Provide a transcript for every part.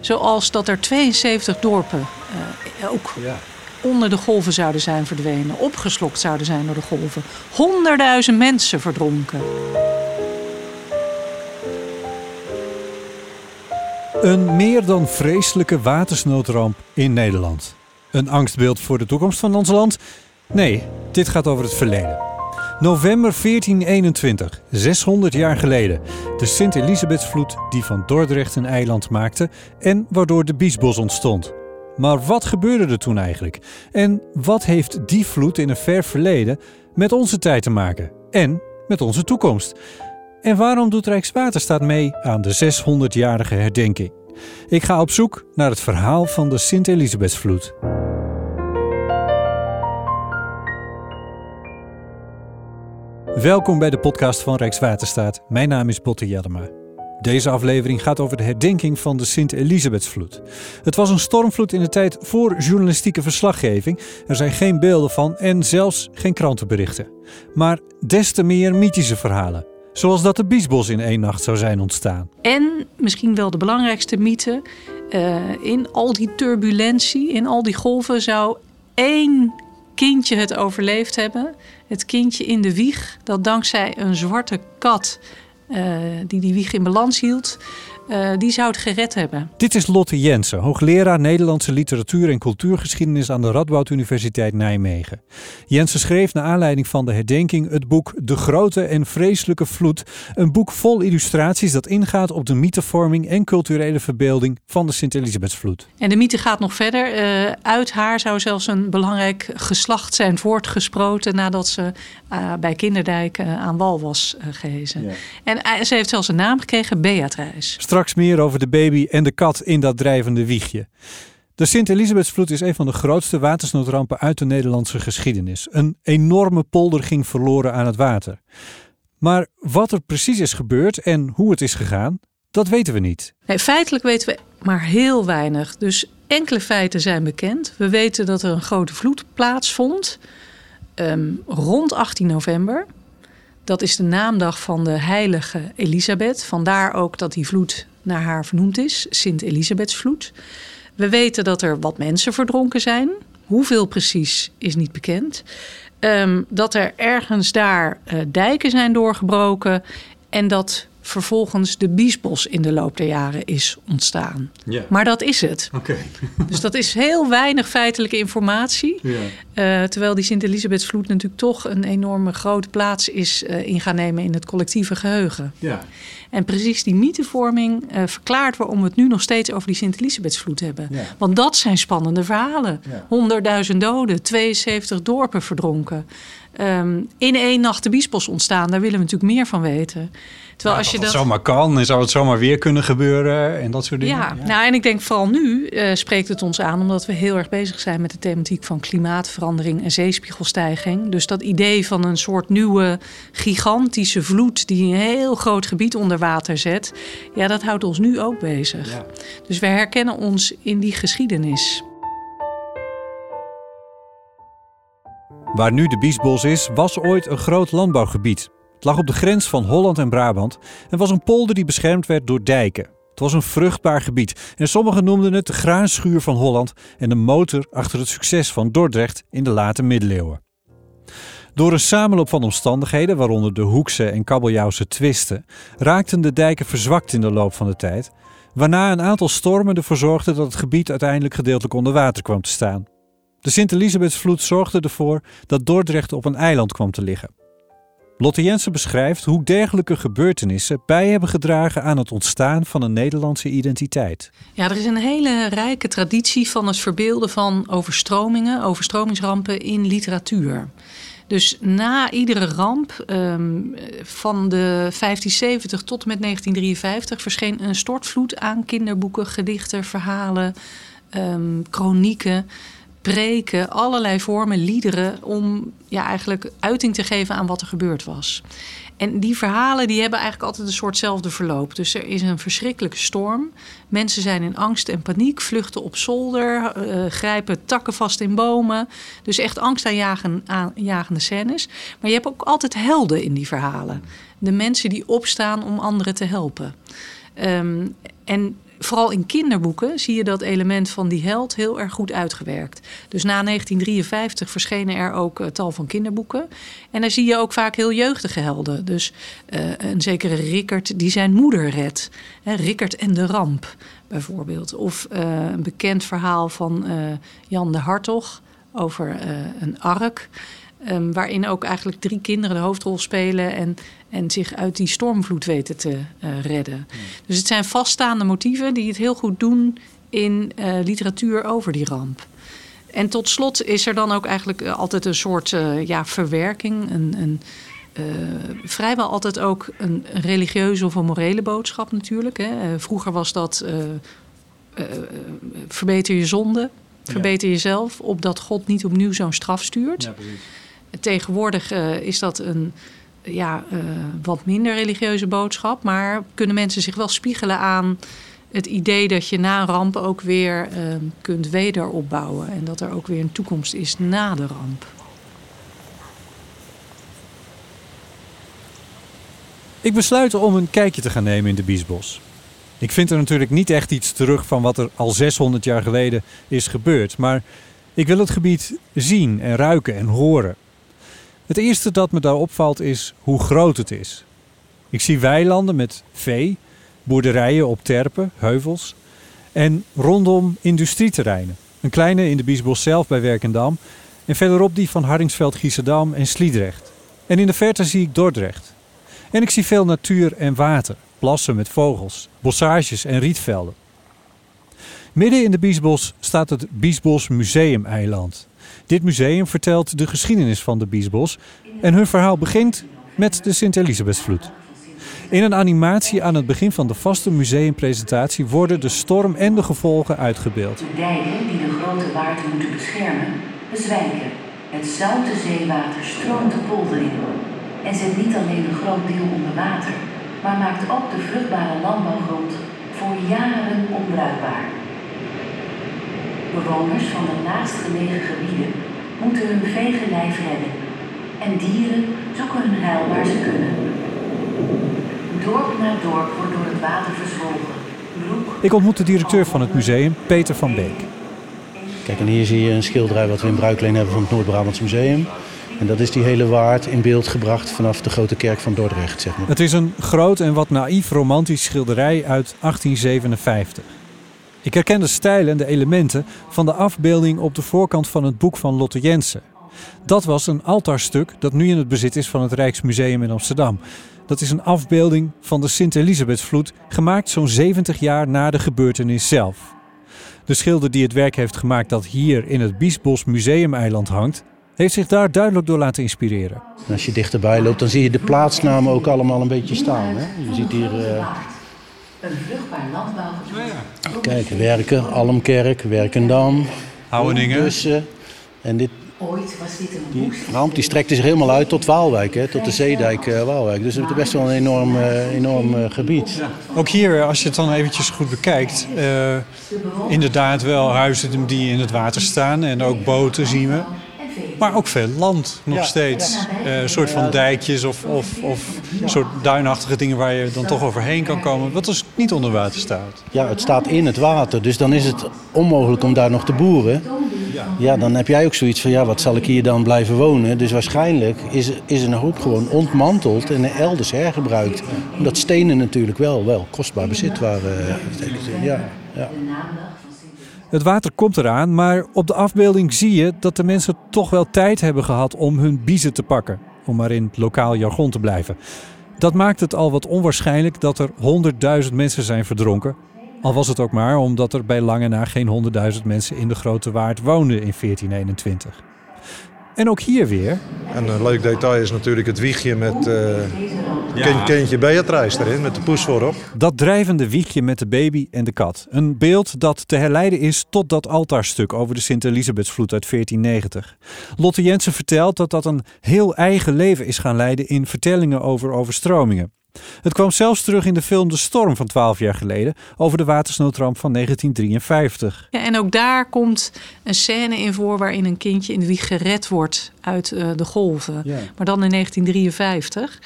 Zoals dat er 72 dorpen uh, ook ja. onder de golven zouden zijn verdwenen, opgeslokt zouden zijn door de golven. Honderdduizend mensen verdronken. Een meer dan vreselijke watersnoodramp in Nederland. Een angstbeeld voor de toekomst van ons land? Nee, dit gaat over het verleden. November 1421, 600 jaar geleden. De Sint-Elisabethsvloed die van Dordrecht een eiland maakte en waardoor de Biesbos ontstond. Maar wat gebeurde er toen eigenlijk? En wat heeft die vloed in een ver verleden met onze tijd te maken? En met onze toekomst? En waarom doet Rijkswaterstaat mee aan de 600-jarige herdenking? Ik ga op zoek naar het verhaal van de Sint-Elisabethsvloed. Welkom bij de podcast van Rijkswaterstaat. Mijn naam is Botte Jellema. Deze aflevering gaat over de herdenking van de Sint-Elisabethsvloed. Het was een stormvloed in de tijd voor journalistieke verslaggeving. Er zijn geen beelden van en zelfs geen krantenberichten. Maar des te meer mythische verhalen. Zoals dat de Biesbos in één nacht zou zijn ontstaan. En misschien wel de belangrijkste mythe. Uh, in al die turbulentie, in al die golven, zou één kindje het overleefd hebben. Het kindje in de wieg, dat dankzij een zwarte kat uh, die die wieg in balans hield, uh, die zou het gered hebben. Dit is Lotte Jensen, hoogleraar Nederlandse literatuur en cultuurgeschiedenis aan de Radboud Universiteit Nijmegen. Jensen schreef naar aanleiding van de herdenking het boek De Grote en Vreselijke Vloed. Een boek vol illustraties dat ingaat op de mythevorming en culturele verbeelding van de Sint-Elisabethsvloed. En de mythe gaat nog verder. Uh, uit haar zou zelfs een belangrijk geslacht zijn voortgesproten nadat ze uh, bij Kinderdijk aan wal was gehezen. Ja. En ze heeft zelfs een naam gekregen, Beatrice. Straks meer over de baby en de kat in dat drijvende wiegje. De Sint-Elisabethsvloed is een van de grootste watersnoodrampen uit de Nederlandse geschiedenis. Een enorme polder ging verloren aan het water. Maar wat er precies is gebeurd en hoe het is gegaan, dat weten we niet. Nee, feitelijk weten we maar heel weinig. Dus enkele feiten zijn bekend. We weten dat er een grote vloed plaatsvond um, rond 18 november. Dat is de naamdag van de heilige Elisabeth. Vandaar ook dat die vloed naar haar vernoemd is, Sint Elisabethsvloed. We weten dat er wat mensen verdronken zijn. Hoeveel precies is niet bekend. Um, dat er ergens daar uh, dijken zijn doorgebroken en dat vervolgens de biesbos in de loop der jaren is ontstaan. Maar dat is het. Okay. dus dat is heel weinig feitelijke informatie. Uh, terwijl die Sint-Elisabethsvloed natuurlijk toch een enorme grote plaats is uh, in gaan nemen in het collectieve geheugen. Ja. En precies die mythevorming uh, verklaart waarom we het nu nog steeds over die Sint-Elisabethsvloed hebben. Want dat zijn spannende verhalen. Ja. 100.000 doden, 72 dorpen verdronken. Um, in één nacht de biesbos ontstaan, daar willen we natuurlijk meer van weten. Terwijl als je dat, zomaar kan en zou het zomaar weer kunnen gebeuren en dat soort dingen. Ja, nou en ik denk vooral nu uh, spreekt het ons aan omdat we heel erg bezig zijn met de thematiek van klimaatverandering en zeespiegelstijging. Dus dat idee van een soort nieuwe gigantische vloed die een heel groot gebied onder water zet, ja, dat houdt ons nu ook bezig. Ja. Dus we herkennen ons in die geschiedenis. Waar nu de Biesbos is, was ooit een groot landbouwgebied. Het lag op de grens van Holland en Brabant en was een polder die beschermd werd door dijken. Het was een vruchtbaar gebied en sommigen noemden het de graanschuur van Holland en de motor achter het succes van Dordrecht in de late middeleeuwen. Door een samenloop van omstandigheden, waaronder de Hoekse en Kabeljauwse twisten, raakten de dijken verzwakt in de loop van de tijd, waarna een aantal stormen ervoor zorgden dat het gebied uiteindelijk gedeeltelijk onder water kwam te staan. De Sint-Elisabethsvloed zorgde ervoor dat Dordrecht op een eiland kwam te liggen. Lotte Jensen beschrijft hoe dergelijke gebeurtenissen bij hebben gedragen aan het ontstaan van een Nederlandse identiteit. Ja, er is een hele rijke traditie van het verbeelden van overstromingen, overstromingsrampen in literatuur. Dus na iedere ramp, um, van de 1570 tot en met 1953, verscheen een stortvloed aan kinderboeken, gedichten, verhalen, um, kronieken preken, allerlei vormen, liederen, om ja, eigenlijk uiting te geven aan wat er gebeurd was. En die verhalen die hebben eigenlijk altijd een soortzelfde verloop. Dus er is een verschrikkelijke storm. Mensen zijn in angst en paniek, vluchten op zolder, uh, grijpen takken vast in bomen. Dus echt angstaanjagende scènes. Maar je hebt ook altijd helden in die verhalen. De mensen die opstaan om anderen te helpen. Um, en vooral in kinderboeken zie je dat element van die held heel erg goed uitgewerkt. Dus na 1953 verschenen er ook uh, tal van kinderboeken. En daar zie je ook vaak heel jeugdige helden. Dus uh, een zekere Rickert die zijn moeder redt. Rickert en de ramp bijvoorbeeld. Of uh, een bekend verhaal van Jan de Hartog over een ark. Um, waarin ook eigenlijk drie kinderen de hoofdrol spelen en, en zich uit die stormvloed weten te uh, redden. Hmm. Dus het zijn vaststaande motieven die het heel goed doen in uh, literatuur over die ramp. En tot slot is er dan ook eigenlijk uh, altijd een soort ja, verwerking, een, een vrijwel altijd ook een religieuze of een morele boodschap natuurlijk. Hè. vroeger was dat verbeter je zonde, verbeter ja. jezelf, opdat God niet opnieuw zo'n straf stuurt. Ja, precies. Tegenwoordig uh, is dat een ja, uh, wat minder religieuze boodschap. Maar kunnen mensen zich wel spiegelen aan het idee dat je na een ramp ook weer uh, kunt wederopbouwen. En dat er ook weer een toekomst is na de ramp. Ik besluit om een kijkje te gaan nemen in de Biesbos. Ik vind er natuurlijk niet echt iets terug van wat er al 600 jaar geleden is gebeurd. Maar ik wil het gebied zien en ruiken en horen. Het eerste dat me daar opvalt is hoe groot het is. Ik zie weilanden met vee, boerderijen op terpen, heuvels en rondom industrieterreinen. Een kleine in de Biesbos zelf bij Werkendam en verderop die van Hardingsveld, Giesendam en Sliedrecht. En in de verte zie ik Dordrecht. En ik zie veel natuur en water, plassen met vogels, bossages en rietvelden. Midden in de Biesbos staat het Biesbos Museumeiland. Dit museum vertelt de geschiedenis van de Biesbos en hun verhaal begint met de Sint-Elisabethsvloed. In een animatie aan het begin van de vaste museumpresentatie worden de storm en de gevolgen uitgebeeld. De dijken die de grote waard moeten beschermen, bezwijken. Het zoute zeewater stroomt de polder in en zet niet alleen een groot deel onder water, maar maakt ook de vruchtbare landbouwgrond voor jaren onbruikbaar. Bewoners van de naastgelegen gebieden moeten hun vegenlijf redden. En dieren zoeken hun heil waar ze kunnen. Dorp na dorp wordt door het water verzwolgen. Ik ontmoet de directeur van het museum, Peter van Beek. Kijk, en hier zie je een schilderij wat we in bruikleen hebben van het Noord-Brabants Museum. En dat is die hele waard in beeld gebracht vanaf de grote kerk van Dordrecht. Zeg maar. Het is een groot en wat naïef romantisch schilderij uit 1857. Ik herken de stijl en de elementen van de afbeelding op de voorkant van het boek van Lotte Jensen. Dat was een altaarstuk dat nu in het bezit is van het Rijksmuseum in Amsterdam. Dat is een afbeelding van de Sint-Elisabethsvloed, gemaakt zo'n 70 jaar na de gebeurtenis zelf. De schilder die het werk heeft gemaakt dat hier in het Biesbos Museumeiland hangt, heeft zich daar duidelijk door laten inspireren. als je dichterbij loopt, dan zie je de plaatsnamen ook allemaal een beetje staan. Hè? Je ziet hier uh, een vruchtbaar landbouwgebied. Kijk, Werken, Almkerk, Werkendam, Houweningen. En dit, Ooit was dit een die ramp die strekte zich helemaal uit tot Waalwijk, hè, tot de Zeedijk uh, Waalwijk. Dus het is best wel een enorm, uh, enorm uh, gebied. Ja. Ook hier, als je het dan eventjes goed bekijkt, inderdaad wel huizen die in het water staan en ook boten zien we. Maar ook veel land nog steeds. Uh, een soort van dijkjes of, of, of soort duinachtige dingen waar je dan toch overheen kan komen. Wat als het niet onder water staat? Ja, het staat in het water. Dus dan is het onmogelijk om daar nog te boeren. Ja, dan heb jij ook zoiets van, ja, wat zal ik hier dan blijven wonen? Dus waarschijnlijk is, is een hoop gewoon ontmanteld en elders hergebruikt. Omdat stenen natuurlijk wel, wel kostbaar bezit waren. Ja, ja. Het water komt eraan, maar op de afbeelding zie je dat de mensen toch wel tijd hebben gehad om hun biezen te pakken. Om maar in lokaal jargon te blijven. Dat maakt het al wat onwaarschijnlijk dat er 100.000 mensen zijn verdronken. Al was het ook maar omdat er bij lange na geen 100.000 mensen in de Grote Waard woonden in 1421. En ook hier weer. En een leuk detail is natuurlijk het wiegje met uh, ja. kindje Beatrice erin, met de poes voorop. Dat drijvende wiegje met de baby en de kat. Een beeld dat te herleiden is tot dat altaarstuk over de Sint-Elisabethsvloed uit 1490. Lotte Jensen vertelt dat dat een heel eigen leven is gaan leiden in vertellingen over overstromingen. Het kwam zelfs terug in de film De Storm van 12 jaar geleden over de watersnoodramp van 1953. Ja, en ook daar komt een scène in voor waarin een kindje in de wieg gered wordt uit uh, de golven. Ja. Maar dan in 1953.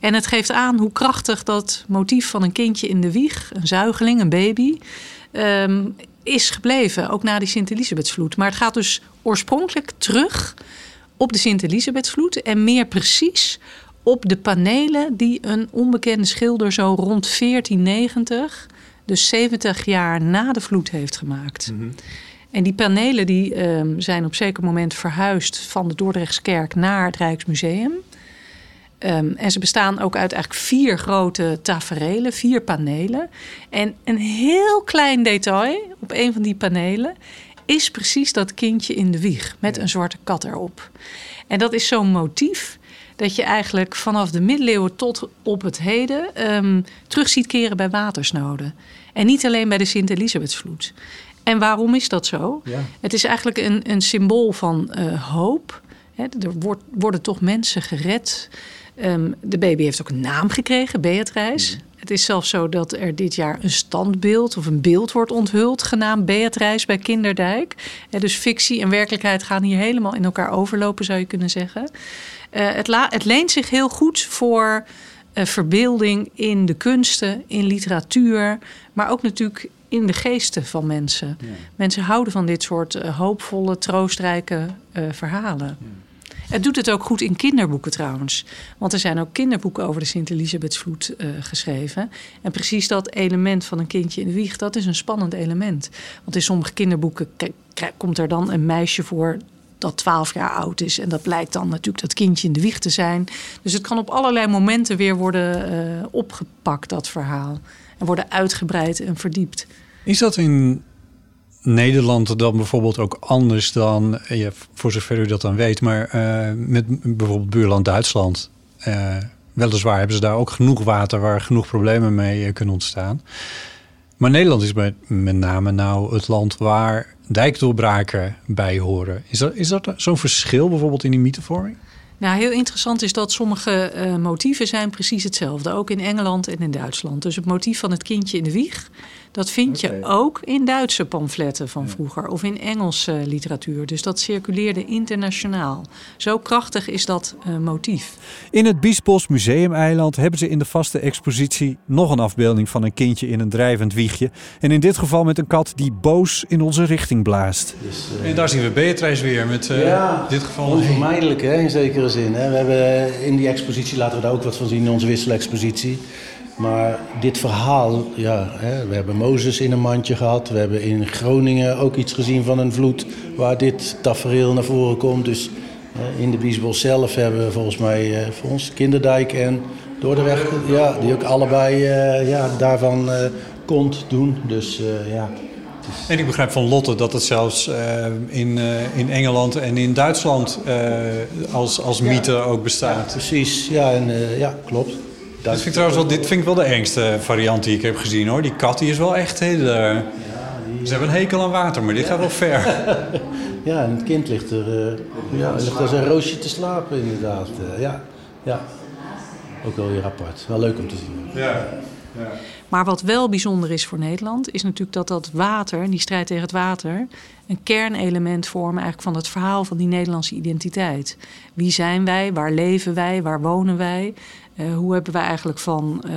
En het geeft aan hoe krachtig dat motief van een kindje in de wieg, een zuigeling, een baby, ehm, is gebleven. Ook na die Sint-Elisabethsvloed. Maar het gaat dus oorspronkelijk terug op de Sint-Elisabethsvloed en meer precies op de panelen die een onbekende schilder zo rond 1490, dus 70 jaar na de vloed, heeft gemaakt. En die panelen die, ehm, zijn op zeker moment verhuisd van de Dordrechtskerk naar het Rijksmuseum. Ehm, en ze bestaan ook uit eigenlijk vier grote taferelen, vier panelen. En een heel klein detail op een van die panelen is precies dat kindje in de wieg met een zwarte kat erop. En dat is zo'n motief dat je eigenlijk vanaf de middeleeuwen tot op het heden ehm, terug ziet keren bij watersnoden. En niet alleen bij de Sint-Elisabethsvloed. En waarom is dat zo? Ja. Het is eigenlijk een, een symbool van eh, hoop. Er wordt, worden toch mensen gered. Ehm, de baby heeft ook een naam gekregen, Beatrice. Het is zelfs zo dat er dit jaar een standbeeld of een beeld wordt onthuld, genaamd Beatrice bij Kinderdijk. Dus fictie en werkelijkheid gaan hier helemaal in elkaar overlopen, zou je kunnen zeggen. Eh, het, la- het leent zich heel goed voor eh, verbeelding in de kunsten, in literatuur, maar ook natuurlijk in de geesten van mensen. Mensen houden van dit soort eh, hoopvolle, troostrijke verhalen. Het doet het ook goed in kinderboeken trouwens. Want er zijn ook kinderboeken over de Sint-Elisabethsvloed geschreven. En precies dat element van een kindje in de wieg, dat is een spannend element. Want in sommige kinderboeken komt er dan een meisje voor dat 12 jaar oud is. En dat blijkt dan natuurlijk dat kindje in de wieg te zijn. Dus het kan op allerlei momenten weer worden eh, opgepakt, dat verhaal. En worden uitgebreid en verdiept. Is dat in Nederland dan bijvoorbeeld ook anders dan, eh, ja, voor zover u dat dan weet, maar eh, met bijvoorbeeld buurland Duitsland? Weliswaar hebben ze daar ook genoeg water waar genoeg problemen mee kunnen ontstaan. Maar Nederland is met name nou het land waar dijkdoorbraken bij horen. Is dat, is dat zo'n verschil bijvoorbeeld in die mythevorming? Nou, heel interessant is dat sommige eh, motieven zijn precies hetzelfde. Ook in Engeland en in Duitsland. Dus het motief van het kindje in de wieg... dat vind je ook in Duitse pamfletten van vroeger. Of in Engelse literatuur. Dus dat circuleerde internationaal. Zo krachtig is dat eh, motief. In het Biesbos Museumeiland hebben ze in de vaste expositie nog een afbeelding van een kindje in een drijvend wiegje. En in dit geval met een kat die boos in onze richting blaast. Dus, En daar zien we Beatrice weer met eh, Ja, dit geval Onvermijdelijk, hè, in zekere zin. Hè. We hebben in die expositie, laten we daar ook wat van zien, in onze wisselexpositie. Maar dit verhaal, ja, hè, we hebben Mozes in een mandje gehad. We hebben in Groningen ook iets gezien van een vloed waar dit tafereel naar voren komt. Dus hè, in de Biesbos zelf hebben we volgens mij eh, voor ons Kinderdijk en Dordrecht, ja, die ook allebei eh, ja, daarvan eh kont doen. Dus eh, ja, En ik begrijp van Lotte dat het zelfs in, in Engeland en in Duitsland als, als mythe ook bestaat. precies. Ja, en, ja klopt. Dat vind ik trouwens wel, dit vind ik wel de engste variant die ik heb gezien hoor. Die kat die is wel echt heel. eh, Ze hebben een hekel aan water, maar dit gaat wel ver. Ja, en het kind ligt er, eh, ja, ligt als een roosje te slapen, inderdaad. Eh, ja, ja. Ook wel weer apart. Wel leuk om te zien. Ja. Maar wat wel bijzonder is voor Nederland, is natuurlijk dat dat water, die strijd tegen het water, een kernelement vormen eigenlijk van het verhaal van die Nederlandse identiteit. Wie zijn wij? Waar leven wij? Waar wonen wij? Eh, hoe hebben wij eigenlijk van eh,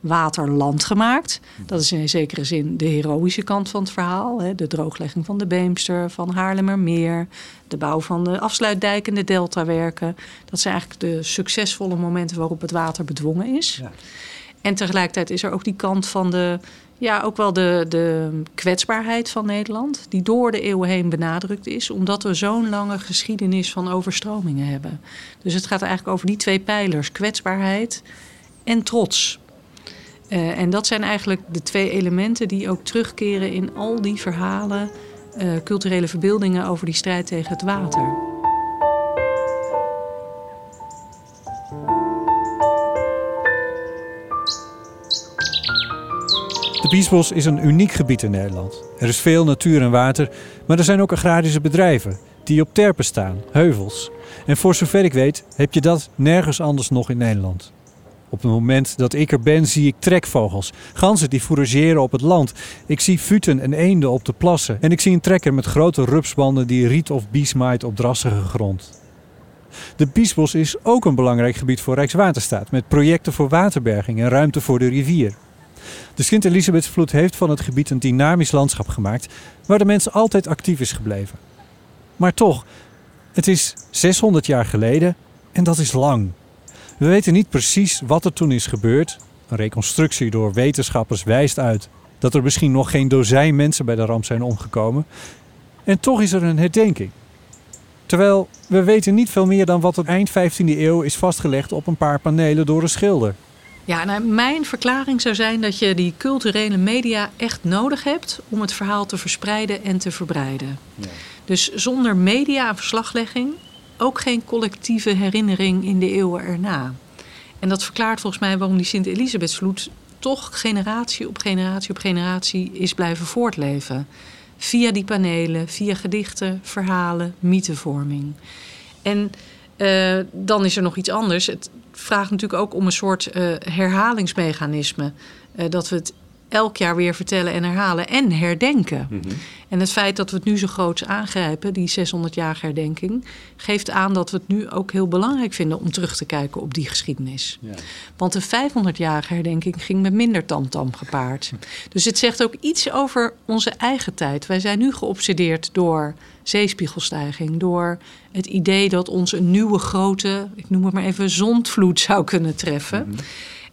water land gemaakt? Dat is in zekere zin de heroïsche kant van het verhaal. Hè? De drooglegging van de Beemster, van Haarlemmermeer, de bouw van de afsluitdijk en de deltawerken. Dat zijn eigenlijk de succesvolle momenten waarop het water bedwongen is. En tegelijkertijd is er ook die kant van de, ja, ook wel de, de kwetsbaarheid van Nederland, die door de eeuwen heen benadrukt is, omdat we zo'n lange geschiedenis van overstromingen hebben. Dus het gaat eigenlijk over die twee pijlers, kwetsbaarheid en trots. Eh, en dat zijn eigenlijk de twee elementen die ook terugkeren in al die verhalen, eh, culturele verbeeldingen over die strijd tegen het water. De Biesbos is een uniek gebied in Nederland. Er is veel natuur en water, maar er zijn ook agrarische bedrijven die op terpen staan, heuvels. En voor zover ik weet heb je dat nergens anders nog in Nederland. Op het moment dat ik er ben, zie ik trekvogels. Ganzen die fourageren op het land. Ik zie futen en eenden op de plassen. En ik zie een trekker met grote rupsbanden die riet of bies maait op drassige grond. De Biesbos is ook een belangrijk gebied voor Rijkswaterstaat, met projecten voor waterberging en ruimte voor de rivier. De Sint-Elisabethsvloed heeft van het gebied een dynamisch landschap gemaakt, waar de mens altijd actief is gebleven. Maar toch, het is 600 jaar geleden en dat is lang. We weten niet precies wat er toen is gebeurd. Een reconstructie door wetenschappers wijst uit dat er misschien nog geen dozijn mensen bij de ramp zijn omgekomen. En toch is er een herdenking. Terwijl we weten niet veel meer dan wat het eind 15e eeuw is vastgelegd op een paar panelen door een schilder. Ja, nou, mijn verklaring zou zijn dat je die culturele media echt nodig hebt om het verhaal te verspreiden en te verbreiden. Ja. Dus zonder media en verslaglegging ook geen collectieve herinnering in de eeuwen erna. En dat verklaart volgens mij waarom die Sint-Elisabethsvloed toch generatie op generatie op generatie is blijven voortleven. Via die panelen, via gedichten, verhalen, mythevorming. En uh, dan is er nog iets anders. Het vraagt natuurlijk ook om een soort uh, herhalingsmechanisme. Uh, dat we het elk jaar weer vertellen en herhalen en herdenken. Mm -hmm. En het feit dat we het nu zo groots aangrijpen, die 600-jarige herdenking, geeft aan dat we het nu ook heel belangrijk vinden om terug te kijken op die geschiedenis. Ja. Want de 500-jarige herdenking ging met minder tamtam gepaard. Dus het zegt ook iets over onze eigen tijd. Wij zijn nu geobsedeerd door zeespiegelstijging, door het idee dat ons een nieuwe grote, ik noem het maar even, zondvloed zou kunnen treffen. Mm -hmm.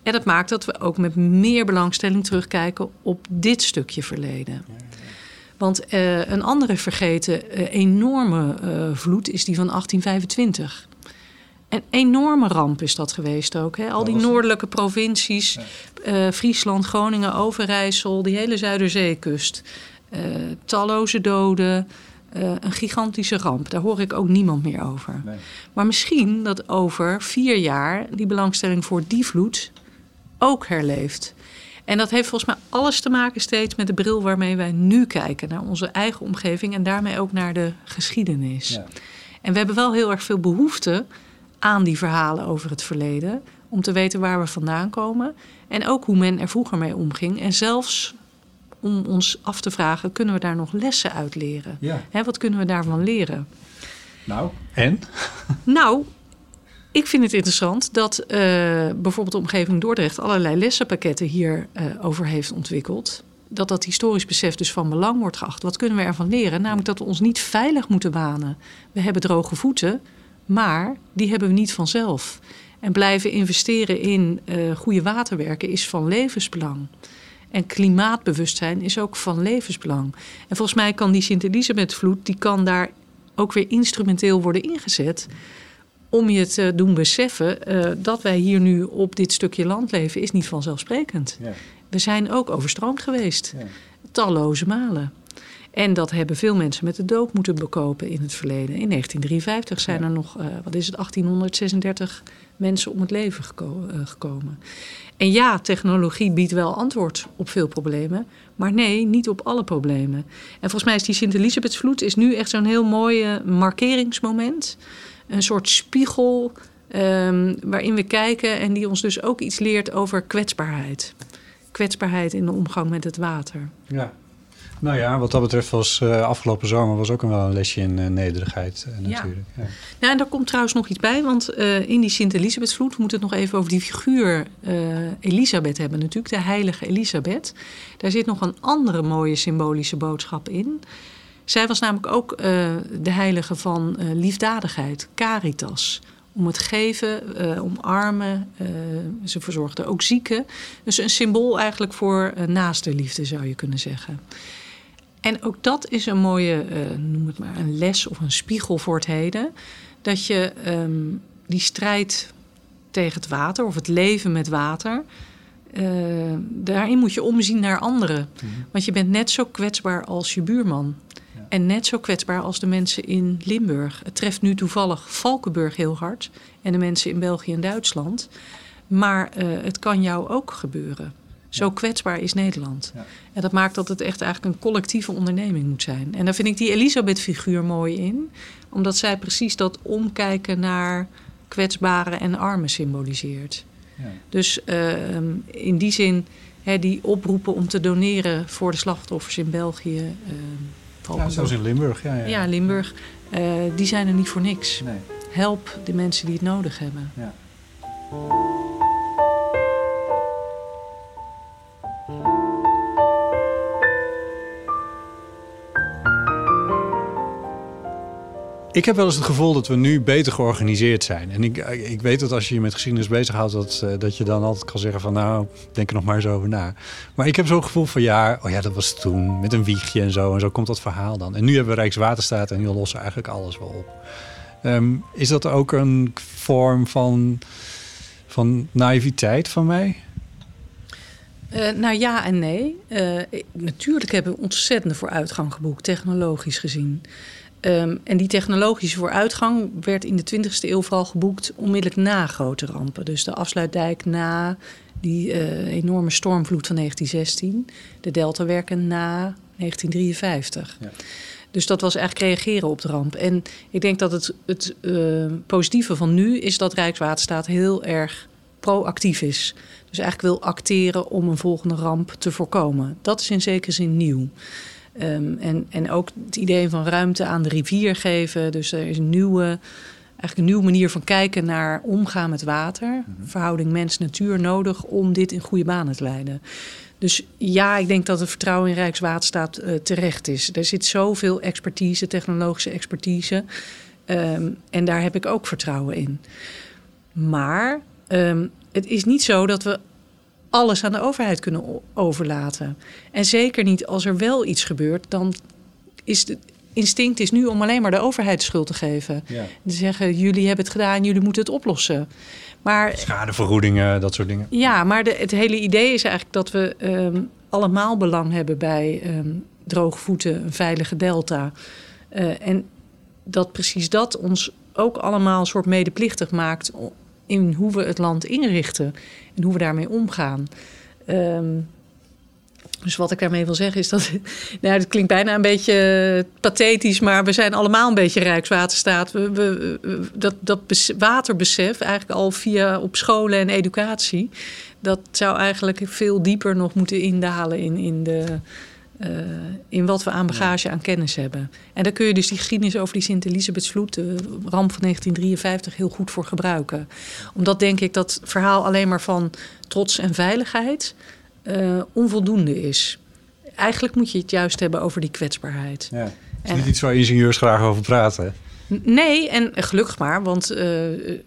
En dat maakt dat we ook met meer belangstelling terugkijken op dit stukje verleden. Want uh, een andere vergeten uh, enorme uh, vloed is die van 1825. Een enorme ramp is dat geweest ook. Hè? Al die noordelijke provincies. Friesland, Groningen, Overijssel, die hele Zuiderzeekust. talloze doden, een gigantische ramp. Daar hoor ik ook niemand meer over. Nee. Maar misschien dat over vier jaar die belangstelling voor die vloed ook herleeft. En dat heeft volgens mij alles te maken steeds met de bril waarmee wij nu kijken naar onze eigen omgeving en daarmee ook naar de geschiedenis. Ja. En we hebben wel heel erg veel behoefte aan die verhalen over het verleden, om te weten waar we vandaan komen en ook hoe men er vroeger mee omging. En zelfs om ons af te vragen, kunnen we daar nog lessen uit leren? Ja. Hè, wat kunnen we daarvan leren? Nou, en? Nou, ik vind het interessant dat uh, bijvoorbeeld de omgeving Dordrecht allerlei lessenpakketten hierover uh, over heeft ontwikkeld. Dat dat historisch besef dus van belang wordt geacht. Wat kunnen we ervan leren? Namelijk dat we ons niet veilig moeten wanen. We hebben droge voeten, maar die hebben we niet vanzelf. En blijven investeren in uh, goede waterwerken is van levensbelang. En klimaatbewustzijn is ook van levensbelang. En volgens mij kan die Sint-Elisabethvloed, die kan daar ook weer instrumenteel worden ingezet om je te doen beseffen uh, dat wij hier nu op dit stukje land leven, is niet vanzelfsprekend. Ja. We zijn ook overstroomd geweest, ja. talloze malen. En dat hebben veel mensen met de dood moeten bekopen in het verleden. In 1953 zijn ja. er nog, uh, wat is het, 1836 mensen om het leven geko uh, gekomen. En ja, technologie biedt wel antwoord op veel problemen. Maar nee, niet op alle problemen. En volgens mij is die Sint-Elisabethsvloed is nu echt zo'n heel mooi markeringsmoment een soort spiegel um, waarin we kijken en die ons dus ook iets leert over kwetsbaarheid. Kwetsbaarheid in de omgang met het water. Ja. Nou ja, wat dat betreft was uh, afgelopen zomer was ook wel een lesje in uh, nederigheid uh, natuurlijk. Ja. Ja. ja, en daar komt trouwens nog iets bij, want in die Sint-Elisabethsvloed, we moeten het nog even over die figuur Elisabeth hebben natuurlijk, de heilige Elisabeth. Daar zit nog een andere mooie symbolische boodschap in. Zij was namelijk ook uh, de heilige van uh, liefdadigheid, caritas. Om het geven, uh, om armen. ze verzorgde ook zieken. Dus een symbool eigenlijk voor naaste liefde zou je kunnen zeggen. En ook dat is een mooie, noem het maar, een les of een spiegel voor het heden. Dat je um, die strijd tegen het water of het leven met water. daarin moet je omzien naar anderen. Mm -hmm. Want je bent net zo kwetsbaar als je buurman. En net zo kwetsbaar als de mensen in Limburg. Het treft nu toevallig Valkenburg heel hard. En de mensen in België en Duitsland. Maar uh, het kan jou ook gebeuren. Zo ja. kwetsbaar is Nederland. Ja. En dat maakt dat het echt eigenlijk een collectieve onderneming moet zijn. En daar vind ik die Elisabeth-figuur mooi in. Omdat zij precies dat omkijken naar kwetsbaren en armen symboliseert. Dus ehm, in die zin, hè, die oproepen om te doneren voor de slachtoffers in België. Uh, ja, zoals in Limburg. Ja, ja. ja Limburg. Uh, die zijn er niet voor niks. Nee. Help de mensen die het nodig hebben. Ja. Ik heb wel eens het gevoel dat we nu beter georganiseerd zijn. En ik, ik weet dat als je je met geschiedenis bezighoudt, dat, eh, dat je dan altijd kan zeggen van nou, denk er nog maar eens over na. Maar ik heb zo'n gevoel van ja, oh ja, dat was toen met een wiegje en zo. En zo komt dat verhaal dan. En nu hebben we Rijkswaterstaat en die lossen eigenlijk alles wel op. Ehm, is dat ook een vorm van, van naïviteit van mij? Uh, nou ja en nee. Uh, natuurlijk hebben we ontzettende vooruitgang geboekt, technologisch gezien. Um, en die technologische vooruitgang werd in de 20e eeuw vooral geboekt onmiddellijk na grote rampen. Dus de afsluitdijk na die uh, enorme stormvloed van 1916, de deltawerken na 1953. Ja. Dus dat was eigenlijk reageren op de ramp. En ik denk dat het, het uh, positieve van nu is dat Rijkswaterstaat heel erg proactief is. Dus eigenlijk wil acteren om een volgende ramp te voorkomen. Dat is in zekere zin nieuw. Um, en, en ook het idee van ruimte aan de rivier geven. Dus er is een nieuwe, eigenlijk een nieuwe manier van kijken naar omgaan met water. Mhm. Verhouding mens-natuur nodig om dit in goede banen te leiden. Dus ja, ik denk dat het vertrouwen in Rijkswaterstaat uh, terecht is. Er zit zoveel expertise, technologische expertise. Um, en daar heb ik ook vertrouwen in. Maar um, het is niet zo dat we alles aan de overheid kunnen overlaten. En zeker niet als er wel iets gebeurt, dan is het instinct is nu om alleen maar de overheid schuld te geven. Ja. Te zeggen, jullie hebben het gedaan, jullie moeten het oplossen. Maar, Schadevergoedingen, dat soort dingen. Ja, maar de, het hele idee is eigenlijk dat we um, allemaal belang hebben bij um, droge voeten, een veilige delta. Uh, en dat precies dat ons ook allemaal een soort medeplichtig maakt in hoe we het land inrichten en hoe we daarmee omgaan. Um, dus wat ik daarmee wil zeggen is dat. Nou, het klinkt bijna een beetje pathetisch, maar we zijn allemaal een beetje Rijkswaterstaat. We, we, dat, dat waterbesef, eigenlijk al via op scholen en educatie, dat zou eigenlijk veel dieper nog moeten indalen in, in de uh, in wat we aan bagage, aan kennis hebben. En daar kun je dus die geschiedenis over die Sint-Elisabethsvloed, de ramp van 1953, heel goed voor gebruiken. Omdat denk ik dat verhaal alleen maar van trots en veiligheid uh, onvoldoende is. Eigenlijk moet je het juist hebben over die kwetsbaarheid. Ja. Het is niet iets waar ingenieurs graag over praten. Nee, en gelukkig maar, want uh,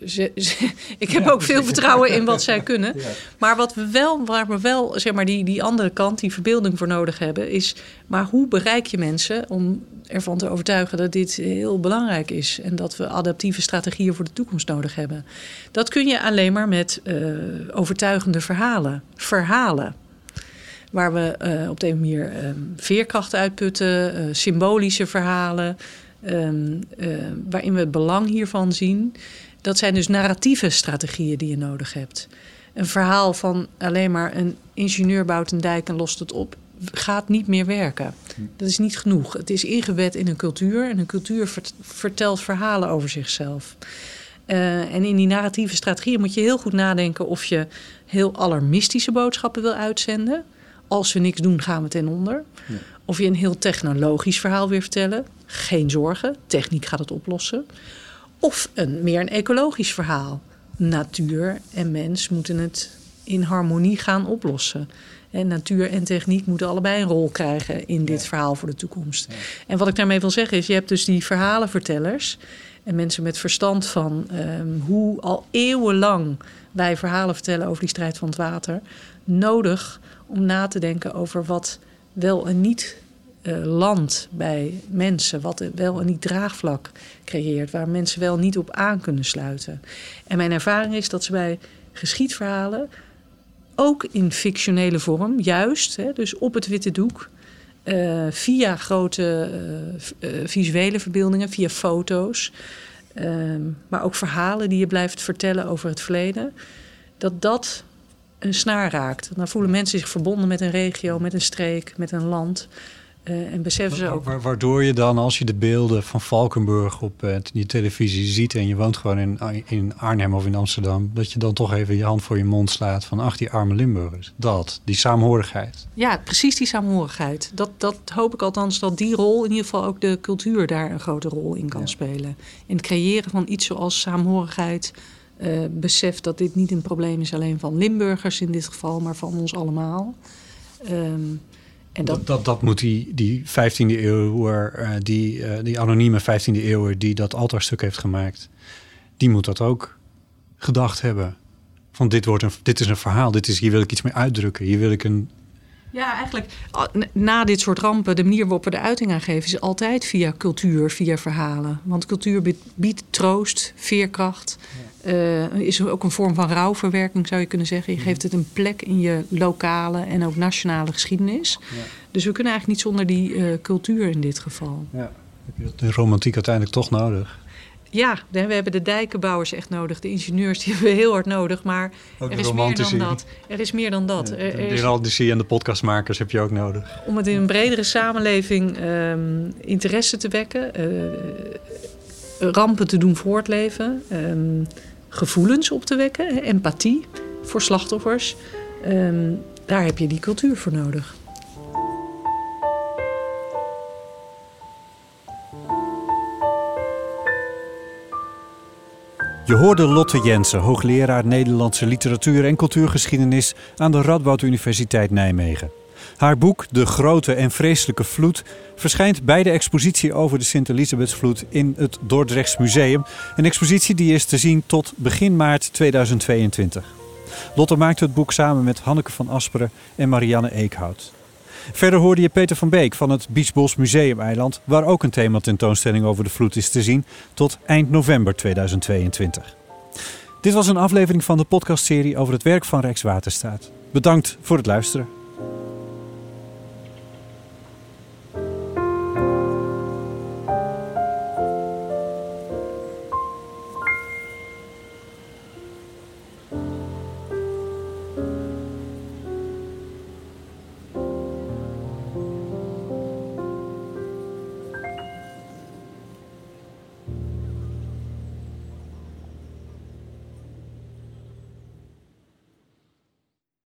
ze, ik heb ook veel vertrouwen in wat zij kunnen. Maar wat we wel, waar we wel, zeg maar, die, die andere kant, die verbeelding voor nodig hebben, is, maar hoe bereik je mensen om ervan te overtuigen dat dit heel belangrijk is en dat we adaptieve strategieën voor de toekomst nodig hebben? Dat kun je alleen maar met uh, overtuigende verhalen. Verhalen. Waar we uh, op de manier um, veerkracht uitputten, symbolische verhalen. Um, uh, waarin we het belang hiervan zien. Dat zijn dus narratieve strategieën die je nodig hebt. Een verhaal van alleen maar een ingenieur bouwt een dijk en lost het op, gaat niet meer werken. Dat is niet genoeg. Het is ingewet in een cultuur en een cultuur vertelt verhalen over zichzelf. Uh, en in die narratieve strategieën moet je heel goed nadenken of je heel alarmistische boodschappen wil uitzenden. Als we niks doen, gaan we ten onder. Of je een heel technologisch verhaal weer vertellen. Geen zorgen, techniek gaat het oplossen. Of een meer een ecologisch verhaal. Natuur en mens moeten het in harmonie gaan oplossen. En natuur en techniek moeten allebei een rol krijgen in dit verhaal voor de toekomst. En wat ik daarmee wil zeggen is, je hebt dus die verhalenvertellers en mensen met verstand van um, hoe al eeuwenlang wij verhalen vertellen over die strijd van het water, nodig om na te denken over wat wel en niet uh, land bij mensen, wat wel en niet draagvlak creëert, waar mensen wel niet op aan kunnen sluiten. En mijn ervaring is dat ze bij geschiedverhalen, ook in fictionele vorm, juist, hè, dus op het witte doek, uh, via grote uh, visuele verbeeldingen, via foto's, ehm, maar ook verhalen die je blijft vertellen over het verleden, dat dat een snaar raakt. Dan voelen mensen zich verbonden met een regio, met een streek, met een land. Uh, en beseffen ze ook. Waardoor je dan, als je de beelden van Valkenburg op uh, je televisie ziet en je woont gewoon in, in Arnhem of in Amsterdam, dat je dan toch even je hand voor je mond slaat van ach, die arme Limburgers. Dat, die saamhorigheid. Ja, precies die saamhorigheid. Dat, dat hoop ik althans dat die rol, in ieder geval ook de cultuur daar een grote rol in kan spelen. In het creëren van iets zoals saamhorigheid. Uh, besef dat dit niet een probleem is alleen van Limburgers in dit geval, maar van ons allemaal. Um, en dat, dat, dat, moet die, die 15e eeuwer, uh, die, uh, die anonieme 15e eeuwer die dat altaarstuk heeft gemaakt, die moet dat ook gedacht hebben. Van dit, wordt een, dit is een verhaal, dit is, hier wil ik iets mee uitdrukken, hier wil ik een... Ja, eigenlijk na dit soort rampen, de manier waarop we de uiting aan geven, is altijd via cultuur, via verhalen. Want cultuur biedt, biedt troost, veerkracht. Uh, is ook een vorm van rouwverwerking, zou je kunnen zeggen. Je mhm. geeft het een plek in je lokale en ook nationale geschiedenis. Ja. Dus we kunnen eigenlijk niet zonder die uh, cultuur in dit geval. Ja. Heb je de romantiek uiteindelijk toch nodig? Ja, we hebben de dijkenbouwers echt nodig. De ingenieurs die hebben we heel hard nodig. Maar er is meer dan dat. Er is meer dan dat. Ja, de en de podcastmakers heb je ook nodig. Om het in een bredere samenleving um, interesse te wekken. Uh, rampen te doen voortleven. Um, gevoelens op te wekken, empathie voor slachtoffers. Um, daar heb je die cultuur voor nodig. Je hoorde Lotte Jensen, hoogleraar Nederlandse literatuur en cultuurgeschiedenis aan de Radboud Universiteit Nijmegen. Haar boek De Grote en Vreselijke Vloed verschijnt bij de expositie over de Sint-Elisabethsvloed in het Dordrechts Museum. Een expositie die is te zien tot begin maart 2022. Lotte maakte het boek samen met Hanneke van Asperen en Marianne Eekhout. Verder hoorde je Peter van Beek van het Biesbos Museumeiland, waar ook een thematentoonstelling over de vloed is te zien, tot eind november 2022. Dit was een aflevering van de podcastserie over het werk van Rijkswaterstaat. Bedankt voor het luisteren.